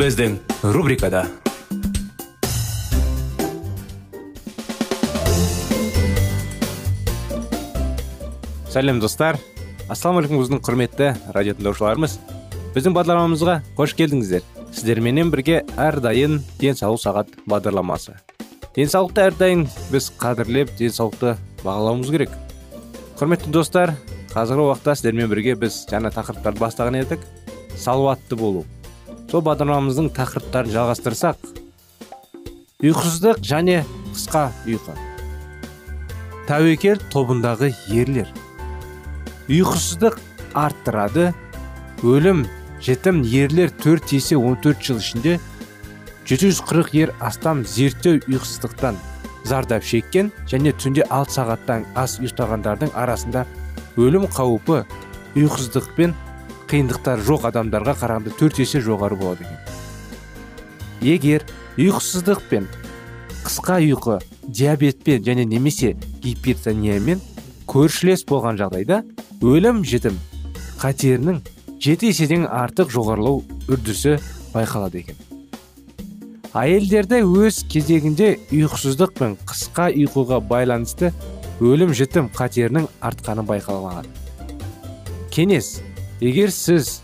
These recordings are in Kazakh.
Біздің рубрикада сәлем достар ассалаумағалейкум біздің құрметті радио тыңдаушыларымыз біздің бағдарламамызға қош келдіңіздер сіздерменен бірге әрдайым денсаулық сағат бағдарламасы денсаулықты әрдайым біз қадірлеп денсаулықты бағалауымыз керек құрметті достар қазіргі уақытта сіздермен бірге біз жаңа тақырыптарды бастаған едік салауатты болу сол бағдарламамыздың тақырыптарын жалғастырсақ ұйқысыздық және қысқа ұйқы. Тәуекел тобындағы ерлер. Ұйқысыздық арттырады. Өлім жетім ерлер төрт есе 14 жыл ішінде 740 ер астам зерттеу ұйқысыздықтан зардап шеккен және түнде 6 сағаттан аз ұйықтағандардың арасында өлім қаупі ұйқысыздықпен қиындықтар жоқ адамдарға қарағанда төрт есе жоғары болады екен. Егер ұйқысыздық пен қысқа ұйқы диабетпен және немесе гипертониямен көршілес болған жағдайда өлім жетім қатерінің жеті еседен артық жоғарылау үрдісі байқалады екен. Әйелдерде өз кезегінде ұйқысыздық пен қысқа ұйқыға байланысты өлім жітім қатерінің артқаны байқалған кеңес егер сіз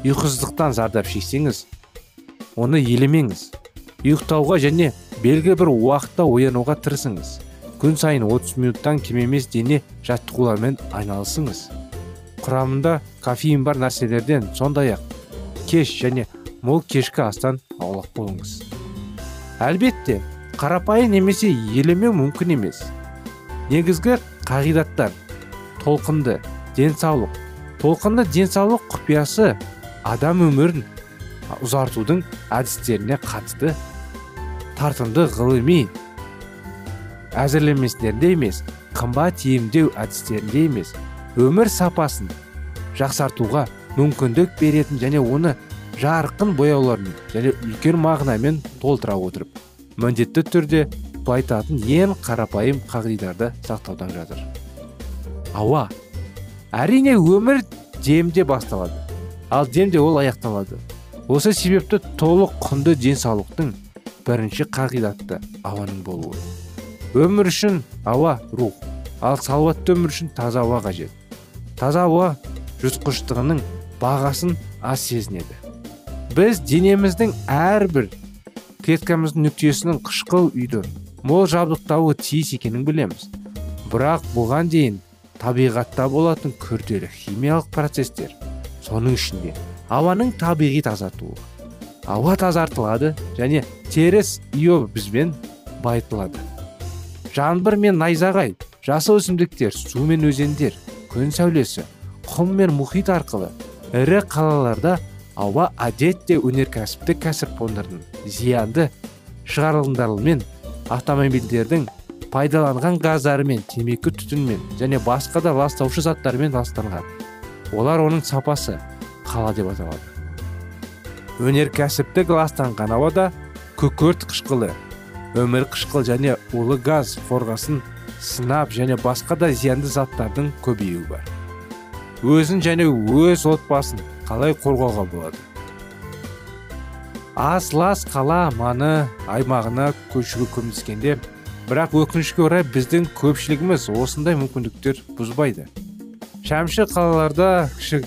ұйқысыздықтан зардап шексеңіз оны елемеңіз. Ұйықтауға және белгі бір уақытта оянуға тырысыңыз. Күн сайын 30 минуттан кем емес дене жаттығулармен айналысыңыз. Құрамында кофеин бар нәрселерден сондай ақ кеш және мол кешкі астан аулақ болыңыз. Әлбетте қарапайым немесе елемеу мүмкін емес. Негізгі қағидаттар толқынды денсаулық толқынды денсаулық құпиясы адам өмірін ұзартудың әдістеріне қатысты тартымды ғылыми әзірлеместерінде емес қымбат емдеу әдістерінде емес өмір сапасын жақсартуға мүмкіндік беретін және оны жарқын бояулармен және үлкен мағынамен толтыра отырып міндетті түрде байтатын ең қарапайым қағидарды сақтаудан жатыр. Ауа әрине өмір демде басталады. Ал демде ол аяқталады. Осы себепті толық құнды денсаулықтың бірінші қағидаты ауаның болуы. Өмір үшін ауа рух ал салауатты өмір үшін таза ауа қажет. Таза ауа жұтқыштығының бағасын аз сезінеді. Біз денеміздің әрбір клеткамыздың нүктесінің қышқыл үйді мол жабдықтауы тиіс екенін білеміз. Бірақ бұған дейін табиғатта болатын күрделі химиялық процестер соның ішінде ауаның табиғи тазартуы. Ауа тазартылады және теріс бізбен байытылады. Жаңбыр мен найзағай жасыл өсімдіктер су мен өзендер күн сәулесі құм мен мұхит арқылы ірі қалаларда ауа әдетте өнеркәсіптік кәсіпорындардың зиянды шығарылымдарымен автомобильдердің пайдаланған газдарымен темекі түтінмен және басқа да ластаушы заттармен ластанған олар оның сапасы қала деп аталады. Өнеркәсіптік ластанған ауада күкірт қышқылы өмір қышқыл және улы газ қорғасын сынап және басқа да зиянды заттардың көбеюі бар. Өзін және өз отбасын қалай қорғауға болады? Аз лас қала маны аймағына көшуге көмектескенде бірақ өкінішке орай біздің көпшілігіміз осындай мүмкіндіктер бұзбайды. Шәмші қалаларда кіші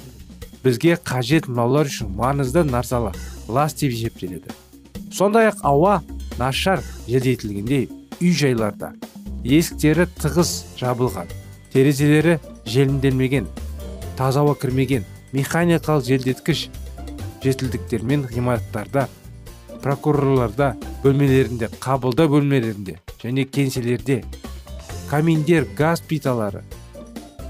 бізге қажет мынаулар үшін маңызды нарсалар лас деп есептеледі сондай ақ ауа нашар желдетілгенде үй жайларда есіктері тығыз жабылған терезелері желімделмеген таза ауа кірмеген механикалық желдеткіш жетілдіктермен ғимараттарда прокурорларда бөлмелерінде қабылдау бөлмелерінде және кеңселерде каминдер газ плиталары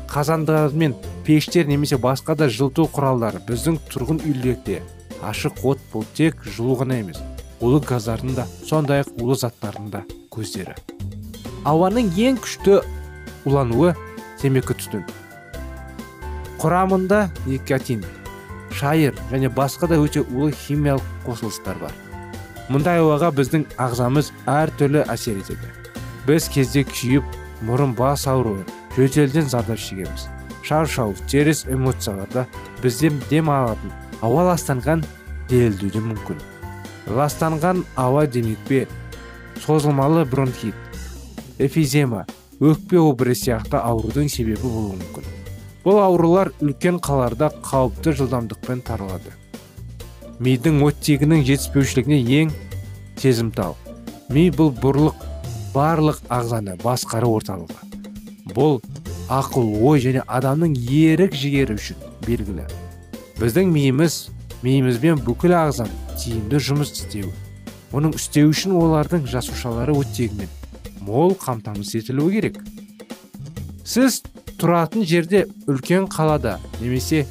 қазандар мен пештер немесе басқа да жылыту құралдары біздің тұрғын үйлерде ашық от бұл тек жылу ғана емес улы газдардың да сондай ақ улы заттардың да көздері. Ауаның ең күшті улануы темекі түтін. Құрамында никотин шайыр және басқа да өте улы химиялық қосылыстар бар. Мұндай ауаға біздің ағзамыз әртүрлі әсер етеді. Біз кезде күйіп мұрын бас ауруы жөтелден зардап шегеміз. Шаршау теріс эмоцияларда бізден дем алатын ауа ластанған делдуі мүмкін. Ластанған ауа демекпе созылмалы бронхит эфизема өкпе обыры сияқты аурудың себебі болуы мүмкін. Бұл аурулар үлкен қаларда қауіпті жылдамдықпен таралады. Мидың оттегінің жетіспеушілігіне ең сезімтал. Ми бұл бұрлық барлық ағзаны басқару орталығы. Бұл ақыл ой және адамның ерік жігері үшін белгілі. Біздің миымыз миымызбен бүкіл ағзам тиімді жұмыс істеуі оның істеу үшін олардың жасушалары оттегімен мол қамтамасыз етілуі керек. Сіз тұратын жерде үлкен қалада немесе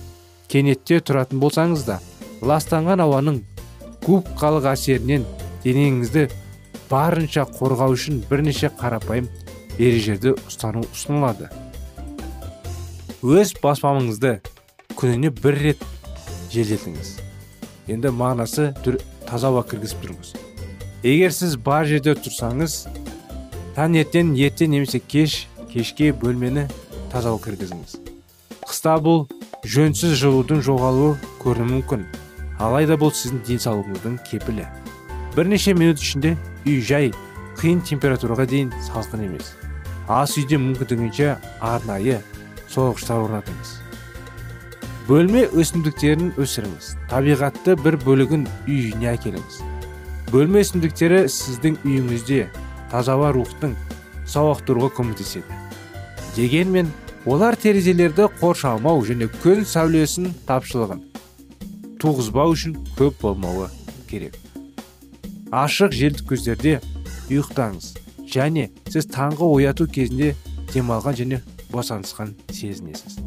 кенетте тұратын болсаңыз да ластанған ауаның губкалық әсерінен денеңізді барынша қорғау үшін бірнеше қарапайым ережелерді ұстану ұсынылады. Өз баспамаңызды күніне бір рет желдетіңіз енді мағынасы таза ауа кіргізіп тұрыңыз. Егер сіз бар жерде тұрсаңыз таңертең ерте немесе кеш кешке бөлмені таза ауа кіргізіңіз. Қыста бұл жөнсіз жылудың жоғалуы көрінуі мүмкін. Алайда бұл сіздің денсаулығыңыздың кепілі. Бірнеше минут ішінде үй жай қиын температураға дейін салқын емес. Ас үйде мүмкіндігінше арнайы соғыштар орнатыңыз. Бөлме өсімдіктерін өсіріңіз. Табиғатты бір бөлігін үйіне әкеліңіз. Бөлме өсімдіктері сіздің үйіңізде таза ауа рухтың сауықтыруға көмектеседі. Дегенмен олар терезелерді қоршалмау және күн сәулесін тапшылығын туғызбау үшін көп болмауы керек. Ашық желді көздерде ұйықтаңыз және сіз таңғы ояту кезінде демалған және босаңсқан сезінесіз.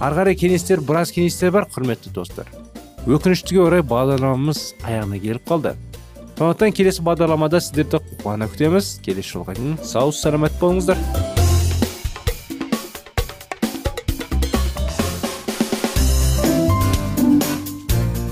Ары қарай кеңестер біраз кеңестер бар құрметті достар. Өкініштіге орай бағдарламамыз аяғына келіп қалды. Сондықтан келесі бағдарламада сіздерді қуана күтеміз. Келесі жолға дейін сау саламат болыңыздар.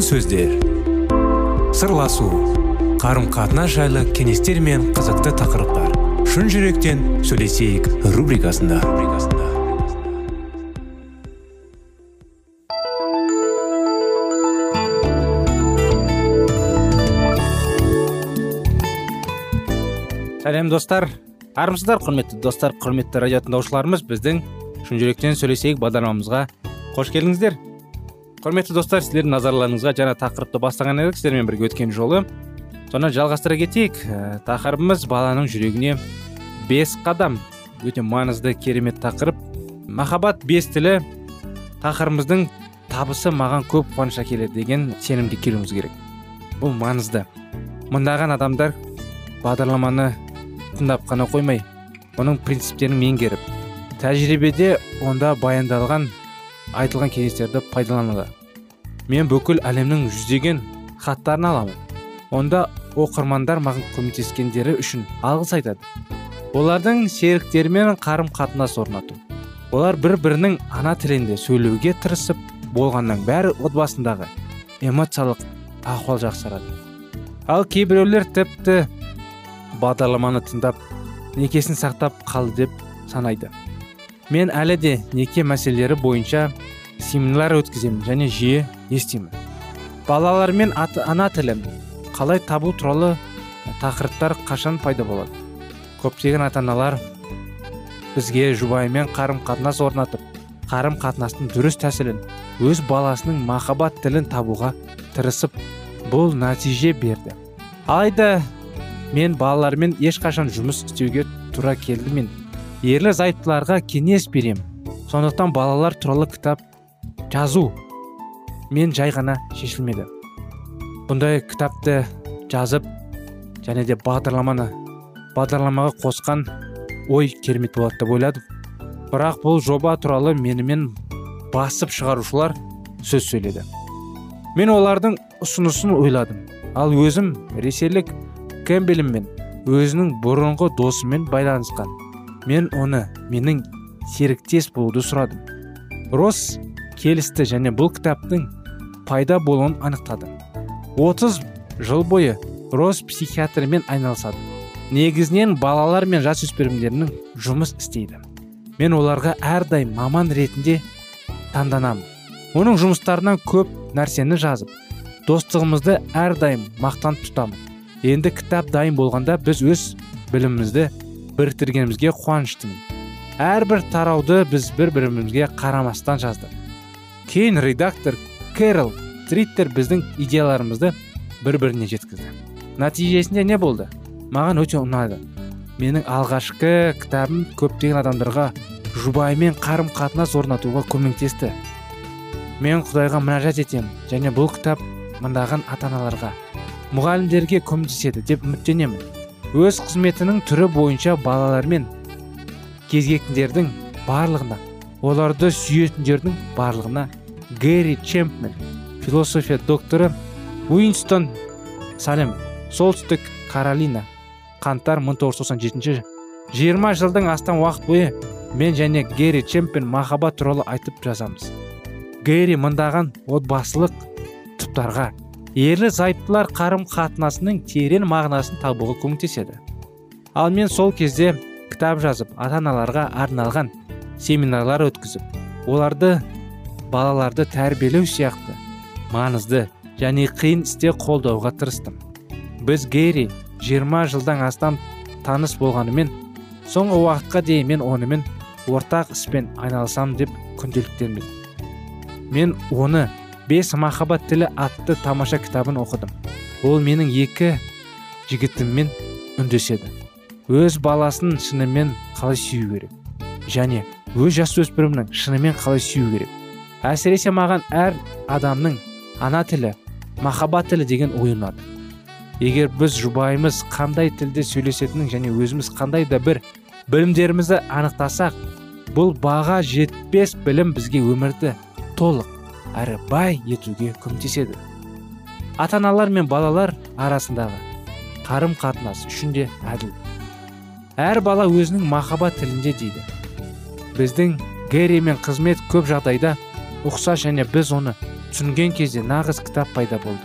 Сөздер. Сырласу. Қарым қатынас жайлы кеңестер мен қызықты тақырыптар. Шын жүректен сөйлесейік рубрикасында. Сәлем достар. Армысыздар құрметті достар құрметті радио тыңдаушыларымыз. Біздің шын жүректен сөйлесейік бағдарламамызға қош келдіңіздер. Құрметті достар сіздердің назарларыңызға жаңа тақырыпты бастаған едік. Сіздермен бірге өткен жолы соны жалғастыра кетейік. Ә, тақырыбымыз баланың жүрегіне бес қадам. Өте маңызды керемет тақырып. Махаббат бес тілі. Тақырыбымыздың табысы маған көп қуаныш әкеледі деген сенімге келуіміз керек. Бұл маңызды. Мыңдаған адамдар бағдарламаны тыңдап қана қоймай оның принциптерін меңгеріп тәжірибеде онда баяндалған айтылған кеңестерді пайдалануда мен бүкіл әлемнің жүздеген хаттарын аламын. Онда оқырмандар маған көмектескендері үшін алғыс айтады. Олардың серіктерімен қарым қатынас орнату. Олар бір бірінің ана тілінде сөйлеуге тырысып болғаннан бәрі отбасындағы эмоциялық ахуал жақсарады. Ал кейбіреулер тіпті бағдарламаны тыңдап некесін сақтап қалды деп санайды. Мен әлі де неке мәселелері бойынша семинар өткіземін және жиі естимін. Балалармен аты, ана тілін қалай табу туралы тақырыптар қашан пайда болады? Көптеген ата аналар бізге жұбайымен қарым қатынас орнатып қарым қатынастың дұрыс тәсілін өз баласының махаббат тілін табуға тырысып бұл нәтиже берді. Алайда мен балалармен ешқашан жұмыс істеуге тура келді мен ерлі зайыптыларға кеңес берем. Сондықтан балалар туралы кітап жазу мен жай ғана шешілмеді. Бұндай кітапты жазып және де бағдарламаны бағдарламаға қосқан ой керемет болады деп ойладым. Бірақ бұл жоба туралы менімен басып шығарушылар сөз сөйледі. Мен олардың ұсынысын ойладым. Ал өзім ресейлік кэмбеліммен өзінің бұрынғы досымен байланысқан. Мен оны менің серіктес болуды сұрадым. Росс келісті және бұл кітаптың пайда болуын анықтады. 30 жыл бойы росс психиатрмен айналысады. Негізінен балалар мен жасөспірімдердің жұмыс істейді. Мен оларға әрдайым маман ретінде таңданамын. Оның жұмыстарынан көп нәрсені жазып достығымызды әрдайым мақтан тұтамын. Енді кітап дайын болғанда біз өз білімімізді біріктіргенімізге қуаныштымын. Әрбір тарауды біз бір бірімізге қарамастан жаздық. Кейін редактор кэрол триттер біздің идеяларымызды бір біріне жеткізді. Нәтижесінде не болды? Маған өте ұнады. Менің алғашқы кітабым көптеген адамдарға жұбайымен қарым қатынас орнатуға көмектесті. Мен құдайға мінәжат етемін және бұл кітап мыңдаған ата аналарға мұғалімдерге көмектеседі деп үміттенемін. Өз қызметінің түрі бойынша балалар мен кезгектіндердің барлығына оларды сүйетіндердің барлығына гэри чемпмен философия докторы уинстон салем солтүстік каролина қаңтар 1997 20 жылдың астам уақыт бойы мен және герри чемпен махаббат туралы айтып жазамыз. Герри мыңдаған отбасылық тұптарға ерлі зайыптылар қарым қатынасының терең мағынасын табуға көмектеседі. Ал мен сол кезде кітап жазып ата аналарға арналған семинарлар өткізіп оларды балаларды тәрбиелеу сияқты маңызды және қиын істе қолдауға тырыстым. Біз герри 20 жылдан астам таныс болғанымен соңғы уақытқа дейін мен онымен ортақ іспен айналысамын деп күнделіктенбін мен оны бес махаббат тілі атты тамаша кітабын оқыдым. Ол менің екі жігітіммен үндеседі. Өз баласын шынымен қалай сүю керек? Және өз жасөспірімнің шынымен қалай сүю керек? Әсіресе маған әр адамның ана тілі махаббат тілі деген ой ұнады егер біз жұбайымыз қандай тілде сөйлесетінін және өзіміз қандай да бір білімдерімізді анықтасақ бұл баға жетпес білім бізге өмірді толық әрі бай етуге көмектеседі. Ата аналар мен балалар арасындағы қарым қатынас үшін де әділ. Әр бала өзінің махаббат тілінде дейді. Біздің гэри мен қызмет көп жағдайда ұқсас және біз оны түсінген кезде нағыз кітап пайда болды.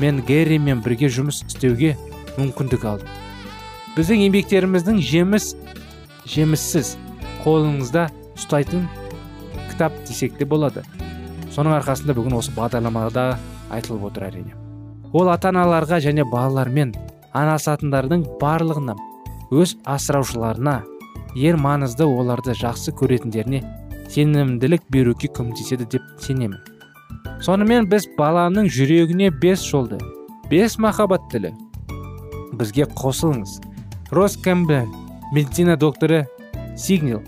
Мен герримен бірге жұмыс істеуге мүмкіндік алдым. Біздің еңбектеріміздің жеміс жеміссіз қолыңызда ұстайтын кітап десек те болады. Соның арқасында бүгін осы бағдарламада айтылып отыр әрине. Ол ата аналарға және балалармен анасатындардың барлығына өз асыраушыларына ең маңызды оларды жақсы көретіндеріне сенімділік беруге көмектеседі деп сенемін. Сонымен біз баланың жүрегіне бес жолды бес махаббат тілі бізге қосылыңыз. Рос кэмпбелл медицина докторы сигнил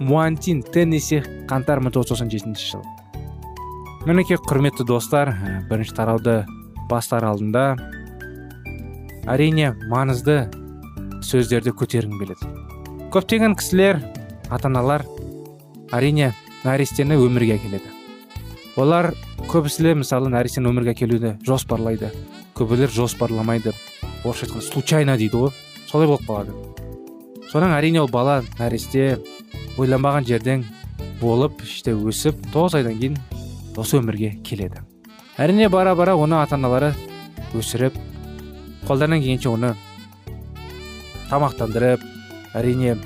муантин теннесси қаңтар 1997 жыл мінекей құрметті достар бірінші тарауды бастар алдында әрине маңызды сөздерді көтергім келеді. Көптеген кісілер ата аналар әрине нәрестені өмірге әкеледі. Олар көбісілер мысалы нәрестені өмірге әкелуді жоспарлайды көбілер жоспарламайды. Орысша айтқанда случайно дейді ғой солай болып қалады. Содан әрине ол бала нәресте ойланбаған жерден болып іште өсіп тоғыз айдан кейін осы өмірге келеді. Әрине бара бара оны ата аналары өсіріп қолдарынан келгенше оны тамақтандырып әрине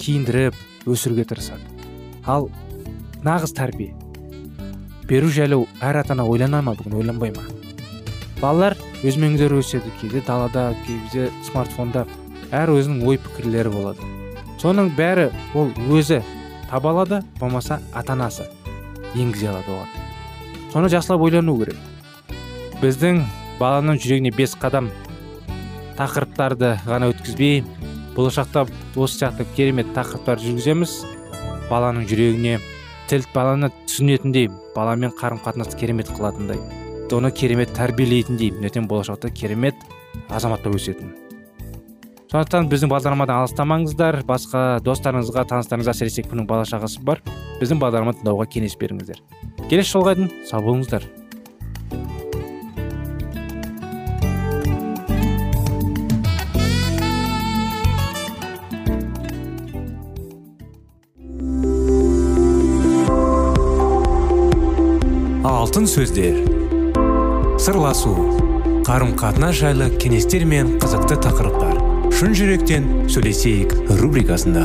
киіндіріп өсіруге тырысады. Ал нағыз тәрбие беру жайлы әр ата ана ойлана ма бүгін ойланбай ма? Балалар өзімен өздері өседі кейде далада кейде смартфонда әр өзінің ой пікірлері болады. Соның бәрі ол өзі таба алады болмаса ата анасы енгізе алады оған. Соны жақсылап ойлану керек. Біздің баланың жүрегіне бес қадам тақырыптарды ғана өткізбей болашақта осы сияқты керемет тақырыптар жүргіземіз. Баланың жүрегіне тіл баланы түсінетіндей баламен қарым қатынасты керемет қылатындай оны керемет тәрбиелейтіндей ертең болашақта керемет азамат болып өсетін. Сондықтан біздің бағдарламадан алыстамаңыздар. Басқа достарыңызға таныстарыңызға әсіресе кімнің бала шағасы бар? Біздің бағдарламаны тыңдауға кеңес беріңіздер. Келесі жолға дейін сау болыңыздар. Алтын сөздер. Сырласу. Қарым қатынас жайлы кеңестер мен қызықты тақырыптар. Шын жүректен сөйлесейік рубрикасында.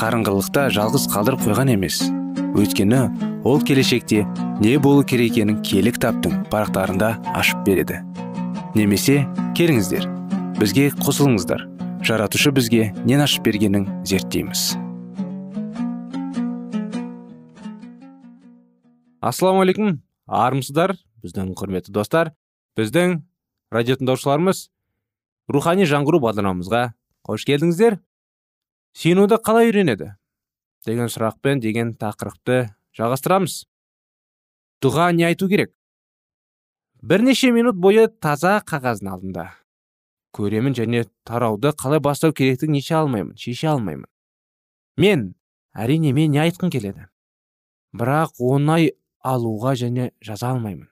қарыңғылықта жалғыз қалдырып қойған емес. Өйткені ол келешекте не болу керек екенін киелі кітаптың парақтарында ашып береді. Немесе келіңіздер бізге қосылыңыздар. Жаратушы бізге нен ашып бергенін зерттейміз. Ассалаумағалейкум армысыздар біздің құрметті достар біздің радио тыңдаушыларымыз рухани жаңғыру бағдарламамызға қош келдіңіздер. Сенуді қалай үйренеді? Деген сұрақпен деген тақырыпты жалғастырамыз. Дұға не айту керек? Бірнеше минут бойы таза қағаздың алдында. Көремін және тарауды қалай бастау керектігін неше алмаймын шеше алмаймын. Мен әрине мен не айтқым келеді? Бірақ оңай алуға және жаза алмаймын.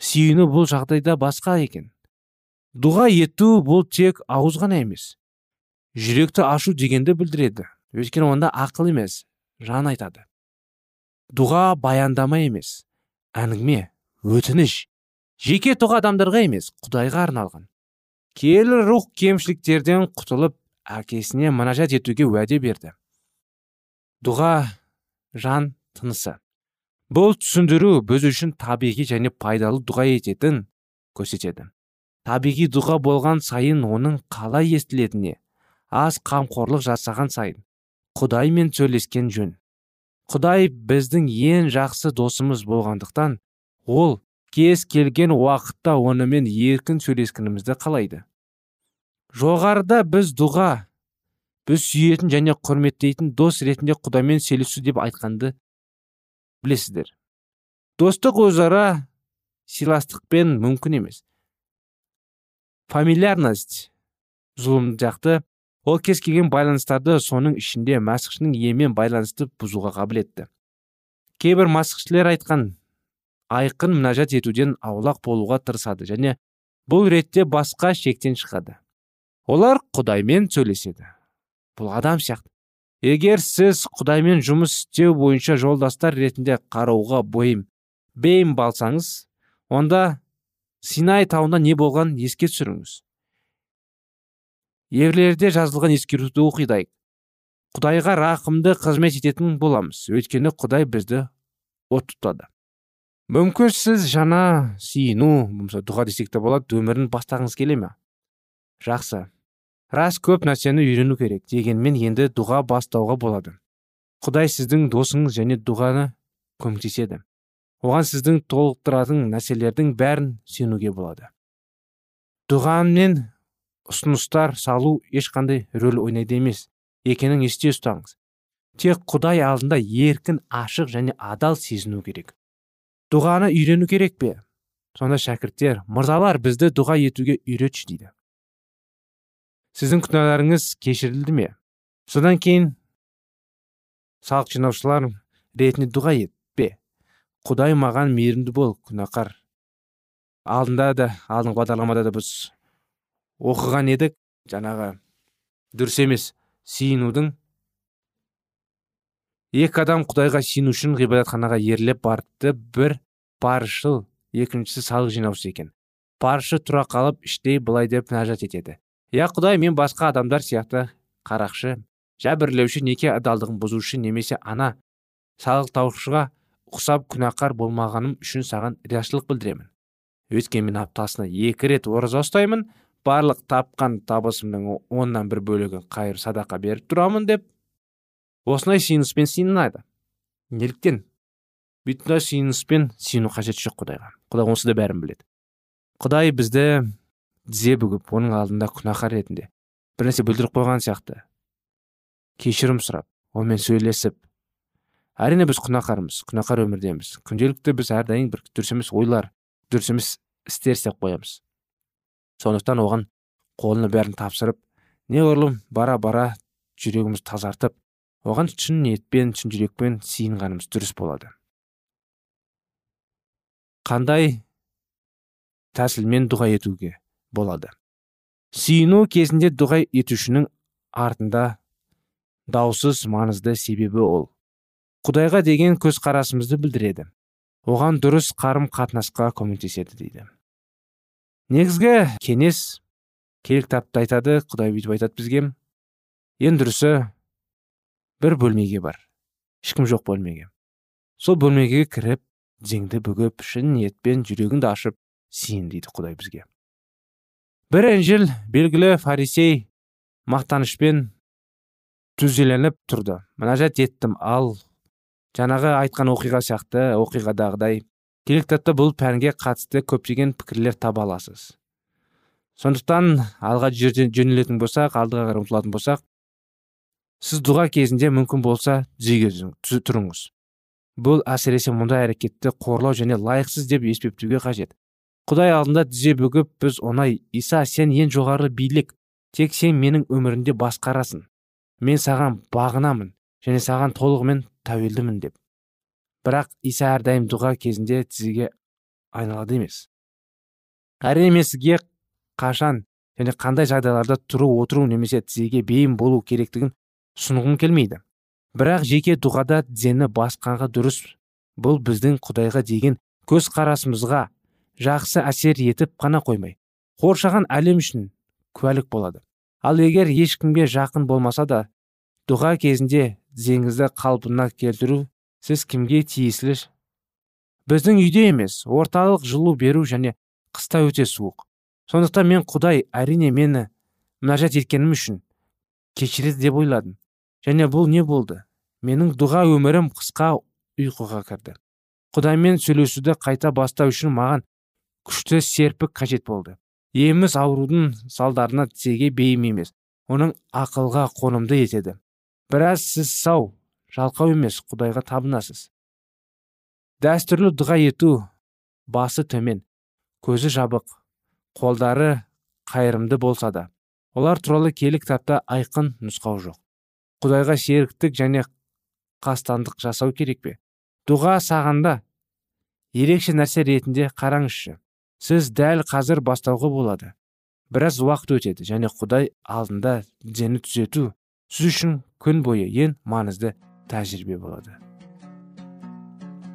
Сүйіну бұл жағдайда басқа екен. Дұға ету бұл тек ауыз ғана емес. Жүректі ашу дегенді білдіреді. Өйткені онда ақыл емес жан айтады. Дұға баяндама емес әңгіме өтініш жеке тұға адамдарға емес құдайға арналған. Киелі рух кемшіліктерден құтылып әкесіне мұнажат етуге уәде берді. Дұға жан тынысы. Бұл түсіндіру біз үшін табиғи және пайдалы дұға ететін көрсетеді. Табиғи дұға болған сайын оның қалай естілетініне аз қамқорлық жасаған сайын құдаймен сөйлескен жөн. Құдай біздің ең жақсы досымыз болғандықтан ол кез келген уақытта онымен еркін сөйлескенімізді қалайды. Жоғарыда біз дұға біз сүйетін және құрметтейтін дос ретінде құдаймен сөйлесу деп айтқанды білесіздер. Достық өзара сыйластықпен мүмкін емес. Фамильярность зұлымдықты ол кез келген байланыстарды соның ішінде мәсіхшінің емен байланысты бұзуға қабілетті кейбір масқішілер айтқан айқын мінәжат етуден аулақ болуға тырысады және бұл ретте басқа шектен шығады олар құдаймен сөйлеседі бұл адам сияқты. Егер сіз құдаймен жұмыс істеу бойынша жолдастар ретінде қарауға бойым бейім балсаңыз онда синай тауында не болған еске түсіріңіз ерлерде жазылған ескертуді оқидайық құдайға рақымды қызмет ететін боламыз. Өйткені құдай бізді от тұтады мүмкін сіз жаңа сүйіну болмаса дұға десек те болады өмірін бастағыңыз келе ме? Жақсы. Рас көп нәрсені үйрену керек дегенмен енді дұға бастауға болады. Құдай сіздің досыңыз және дұғаны көмектеседі. Оған сіздің толықтыратын нәрселердің бәрін сенуге болады. Дұғамен ұсыныстар салу ешқандай рөл ойнайды емес. Екенін есте ұстаңыз. Тек құдай алдында еркін ашық және адал сезіну керек. Дұғаны үйрену керек пе? Сонда шәкірттер мырзалар бізді дұға етуге үйретші дейді. Сіздің күнәларыңыз кешірілді ме? Содан кейін салық жинаушылар ретінде дұға етпе құдай маған мейірімді бол күнәқар. Алдында да алдыңғы бағдарламада да біз оқыған едік жаңағы дұрыс емес сиынудың. Екі адам құдайға сену үшін ғибадатханаға ерлеп барыпты бір паршыл екіншісі салық жинаушы екен. Паршы тұра қалып іштей былай деп нәжат етеді. Иә құдай мен басқа адамдар сияқты қарақшы. Жәбірлеуші неке адалдығын бұзушы немесе ана салықтаушыға ұқсап күнәқар болмағаным үшін саған рияшылық білдіремін. Өйткені мен аптасына екі рет ораза ұстаймын барлық тапқан табысымның оннан бір бөлігін қайыр садақа беріп тұрамын деп осындай сүйініспен сыйынады неліктен? Бұйтындай сүйініспен сүйіну қажеті жоқ құдайға. Құдай онсы да бәрін біледі. Құдай бізді тізе бүгіп оның алдында күнәһар ретінде бір нәрсе бүлдіріп қойған сияқты. Кешірім сұрап онымен сөйлесіп. Әрине біз күнәһармыз күнәһар өмірдеміз. Күнделікті біз әрдайым бір дұрыс емес ойлар дұрыс емес істер істеп қоямыз. Сондықтан оған қолына бәрін тапсырып неғұрлым бара бара жүрегімізді тазартып оған шын ниетпен шын жүрекпен сиынғанымыз дұрыс болады қандай тәсілмен дұға етуге болады? Сүйіну кезінде дұға етушінің артында даусыз маңызды себебі ол. Құдайға деген көзқарасымызды білдіреді. Оған дұрыс қарым қатынасқа көмектеседі дейді. Негізгі кеңес кел кітапта айтады құдай бүйтіп айтады бізге. Ең дұрысы бір бөлмеге бар. Ешкім жоқ бөлмеге. Сол бөлмеге кіріп тізеңді бүгіп шын ниетпен жүрегіңді ашып сиын дейді құдай бізге. Бір інжіл белгілі фарисей мақтанышпен түзеленіп тұрды. Мінәжат еттім ал жаңағы айтқан оқиға сияқты оқиғадағыдай кітапта бұл пәнге қатысты көптеген пікірлер таба аласыз. Сондықтан алға жөнелетін болсақ алдыға қарай ұмтылатын болсақ сіз дұға кезінде мүмкін болса тізеге тұрыңыз. Бұл әсіресе мұндай әрекетті қорлау және лайықсыз деп есептеуге қажет. Құдай алдында тізе бүгіп біз оңай иса сен ең жоғары билік тек сен менің өмірімде басқарасың. Мен саған бағынамын және саған толығымен тәуелдімін деп. Бірақ иса әрдайым дұға кезінде тізеге айналады емес. Әрине сізге қашан және қандай жағдайларда тұру отыру немесе тізеге бейім болу керектігін ұсынғым келмейді. Бірақ жеке дұғада тізені басқанға дұрыс бұл біздің құдайға деген көз қарасымызға жақсы әсер етіп қана қоймай қоршаған әлем үшін куәлік болады. Ал егер ешкімге жақын болмаса да дұға кезінде тізеңізді қалпына келтіру сіз кімге тиесілі біздің үйде емес орталық жылу беру және қыста өте суық. Сондықтан мен құдай әрине мені мінәжат еткенім үшін кешіреді деп ойладым. Және бұл не болды? Менің дұға өмірім қысқа ұйқыға кірді. Құдаймен сөйлесуді қайта бастау үшін маған күшті серпік қажет болды. Еміз аурудың салдарына тізе бейім емес оның ақылға қонымды етеді. Біраз сіз сау жалқау емес құдайға табынасыз. Дәстүрлі дұға ету басы төмен көзі жабық қолдары қайырымды болса да. Олар туралы келі кітапта айқын нұсқау жоқ. Құдайға серіктік және қастандық жасау керек пе? Дұға сағанда ерекше нәрсе ретінде қараңызшы. Сіз дәл қазір бастауға болады. Біраз уақыт өтеді және құдай алдында дені түзету сіз үшін күн бойы ең маңызды тәжірибе болады.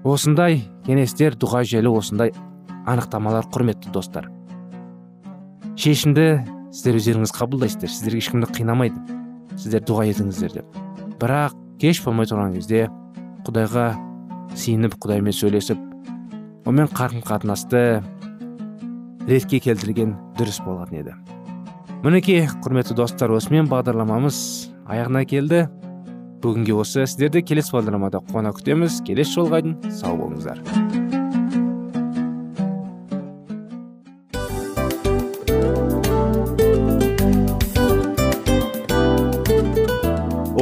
Осындай кеңестер дұға желі осындай анықтамалар құрметті достар. Шешімді сіздер өздеріңіз қабылдайсыздар. Сіздерге ешкімді қинамайды. Сіздер дұға етіңіздер деп. Бірақ кеш болмай тұрған кезде құдайға сиініп құдаймен сөйлесіп онымен қарым қатынасты ретке келтірген дұрыс болатын еді. Мінекей құрметті достар осымен бағдарламамыз аяғына келді. Бүгінге осы сіздерді келесі бағдарламада қуана күтеміз. Келесі жолға дейін сау болыңыздар.